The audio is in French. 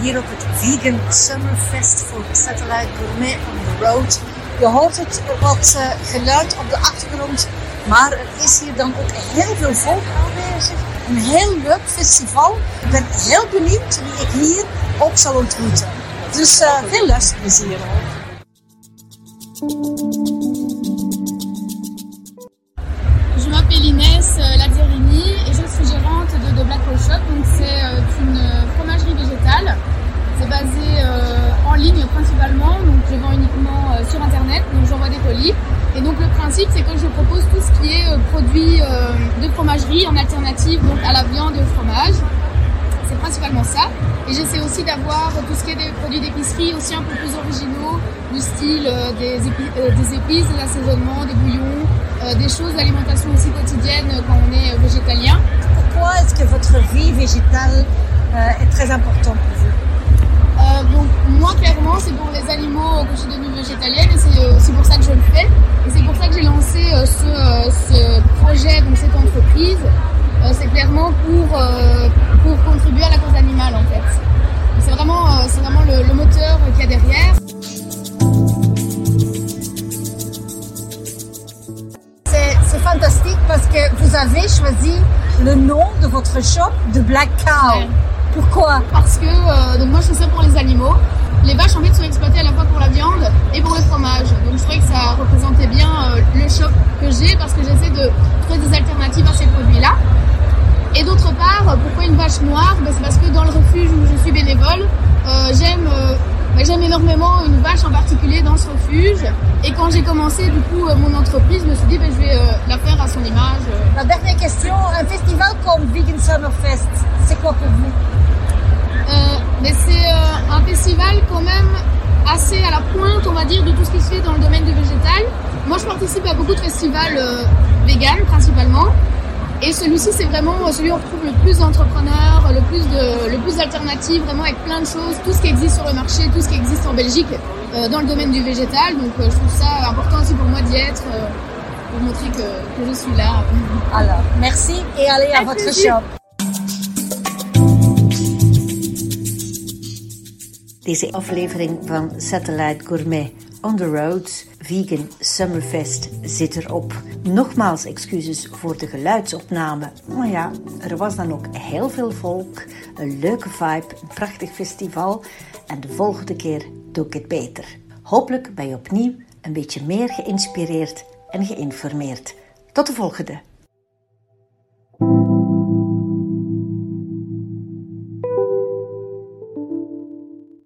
hier op het Vegan Summerfest voor Satellite Gourmet on the Road. Je hoort het wat uh, geluid op de achtergrond, maar er is hier dan ook heel veel volk aanwezig. Een heel leuk festival. Ik ben heel benieuwd wie ik hier ook zal ontmoeten. Dus uh, veel luisterplezier. Je m'appelle Inès Lazzarini et je suis gérante de, de Black Hole Shop. Donc c'est C'est basé euh, en ligne principalement, donc je vends uniquement euh, sur internet, donc j'envoie des colis. Et donc le principe c'est que je propose tout ce qui est euh, produit de fromagerie en alternative à la viande et au fromage. C'est principalement ça. Et j'essaie aussi d'avoir tout ce qui est des produits d'épicerie aussi un peu plus originaux, du style des, épices, des assaisonnements, des bouillons, des choses d'alimentation aussi quotidienne quand on est végétalien. Pourquoi est-ce que votre vie végétale est très importante pour vous? Donc moi clairement c'est pour les animaux que je suis devenue végétalienne et c'est aussi pour ça que je le fais. Et c'est pour ça que j'ai lancé euh, ce, euh, ce, projet, donc cette entreprise. c'est clairement pour, pour contribuer à la cause animale en fait. C'est vraiment, c'est vraiment le, le moteur qu'il y a derrière. C'est fantastique parce que vous avez choisi le nom de votre shop de Black Cow. Ouais. Pourquoi? Parce que euh, donc moi je fais ça pour. Les euh, shop que j'ai parce que j'essaie de trouver des alternatives à ces produits-là. Et d'autre part, pourquoi une vache noire? Ben, C'est parce que dans le refuge où je suis bénévole, euh, j'aime ben, j'aime énormément une vache en particulier dans ce refuge. Et quand j'ai commencé du coup mon entreprise, je me suis dit ben, je vais la faire à son image. La dernière question, un festival comme Vegan Summerfest, c'est quoi pour vous? Euh, mais c'est euh, un festival quand même assez à la pointe, on va dire, de tout ce qui se fait dans le domaine du végétal. Moi, je participe à beaucoup de festivals euh, vegan principalement. Et celui-ci, c'est vraiment celui où on retrouve le plus d'entrepreneurs, le plus de, le plus d'alternatives, vraiment avec plein de choses, tout ce qui existe sur le marché, tout ce qui existe en Belgique euh, dans le domaine du végétal. Donc, euh, je trouve ça important aussi pour moi d'y être, euh, pour montrer que, que, je suis là. Alors, merci et allez à votre shop. Deze aflevering van Satellite Gourmet on the Road Vegan Summerfest zit erop. Nogmaals excuses voor de geluidsopname. Maar ja, er was dan ook heel veel volk, een leuke vibe, een prachtig festival. En de volgende keer doe ik het beter. Hopelijk ben je opnieuw een beetje meer geïnspireerd en geïnformeerd. Tot de volgende!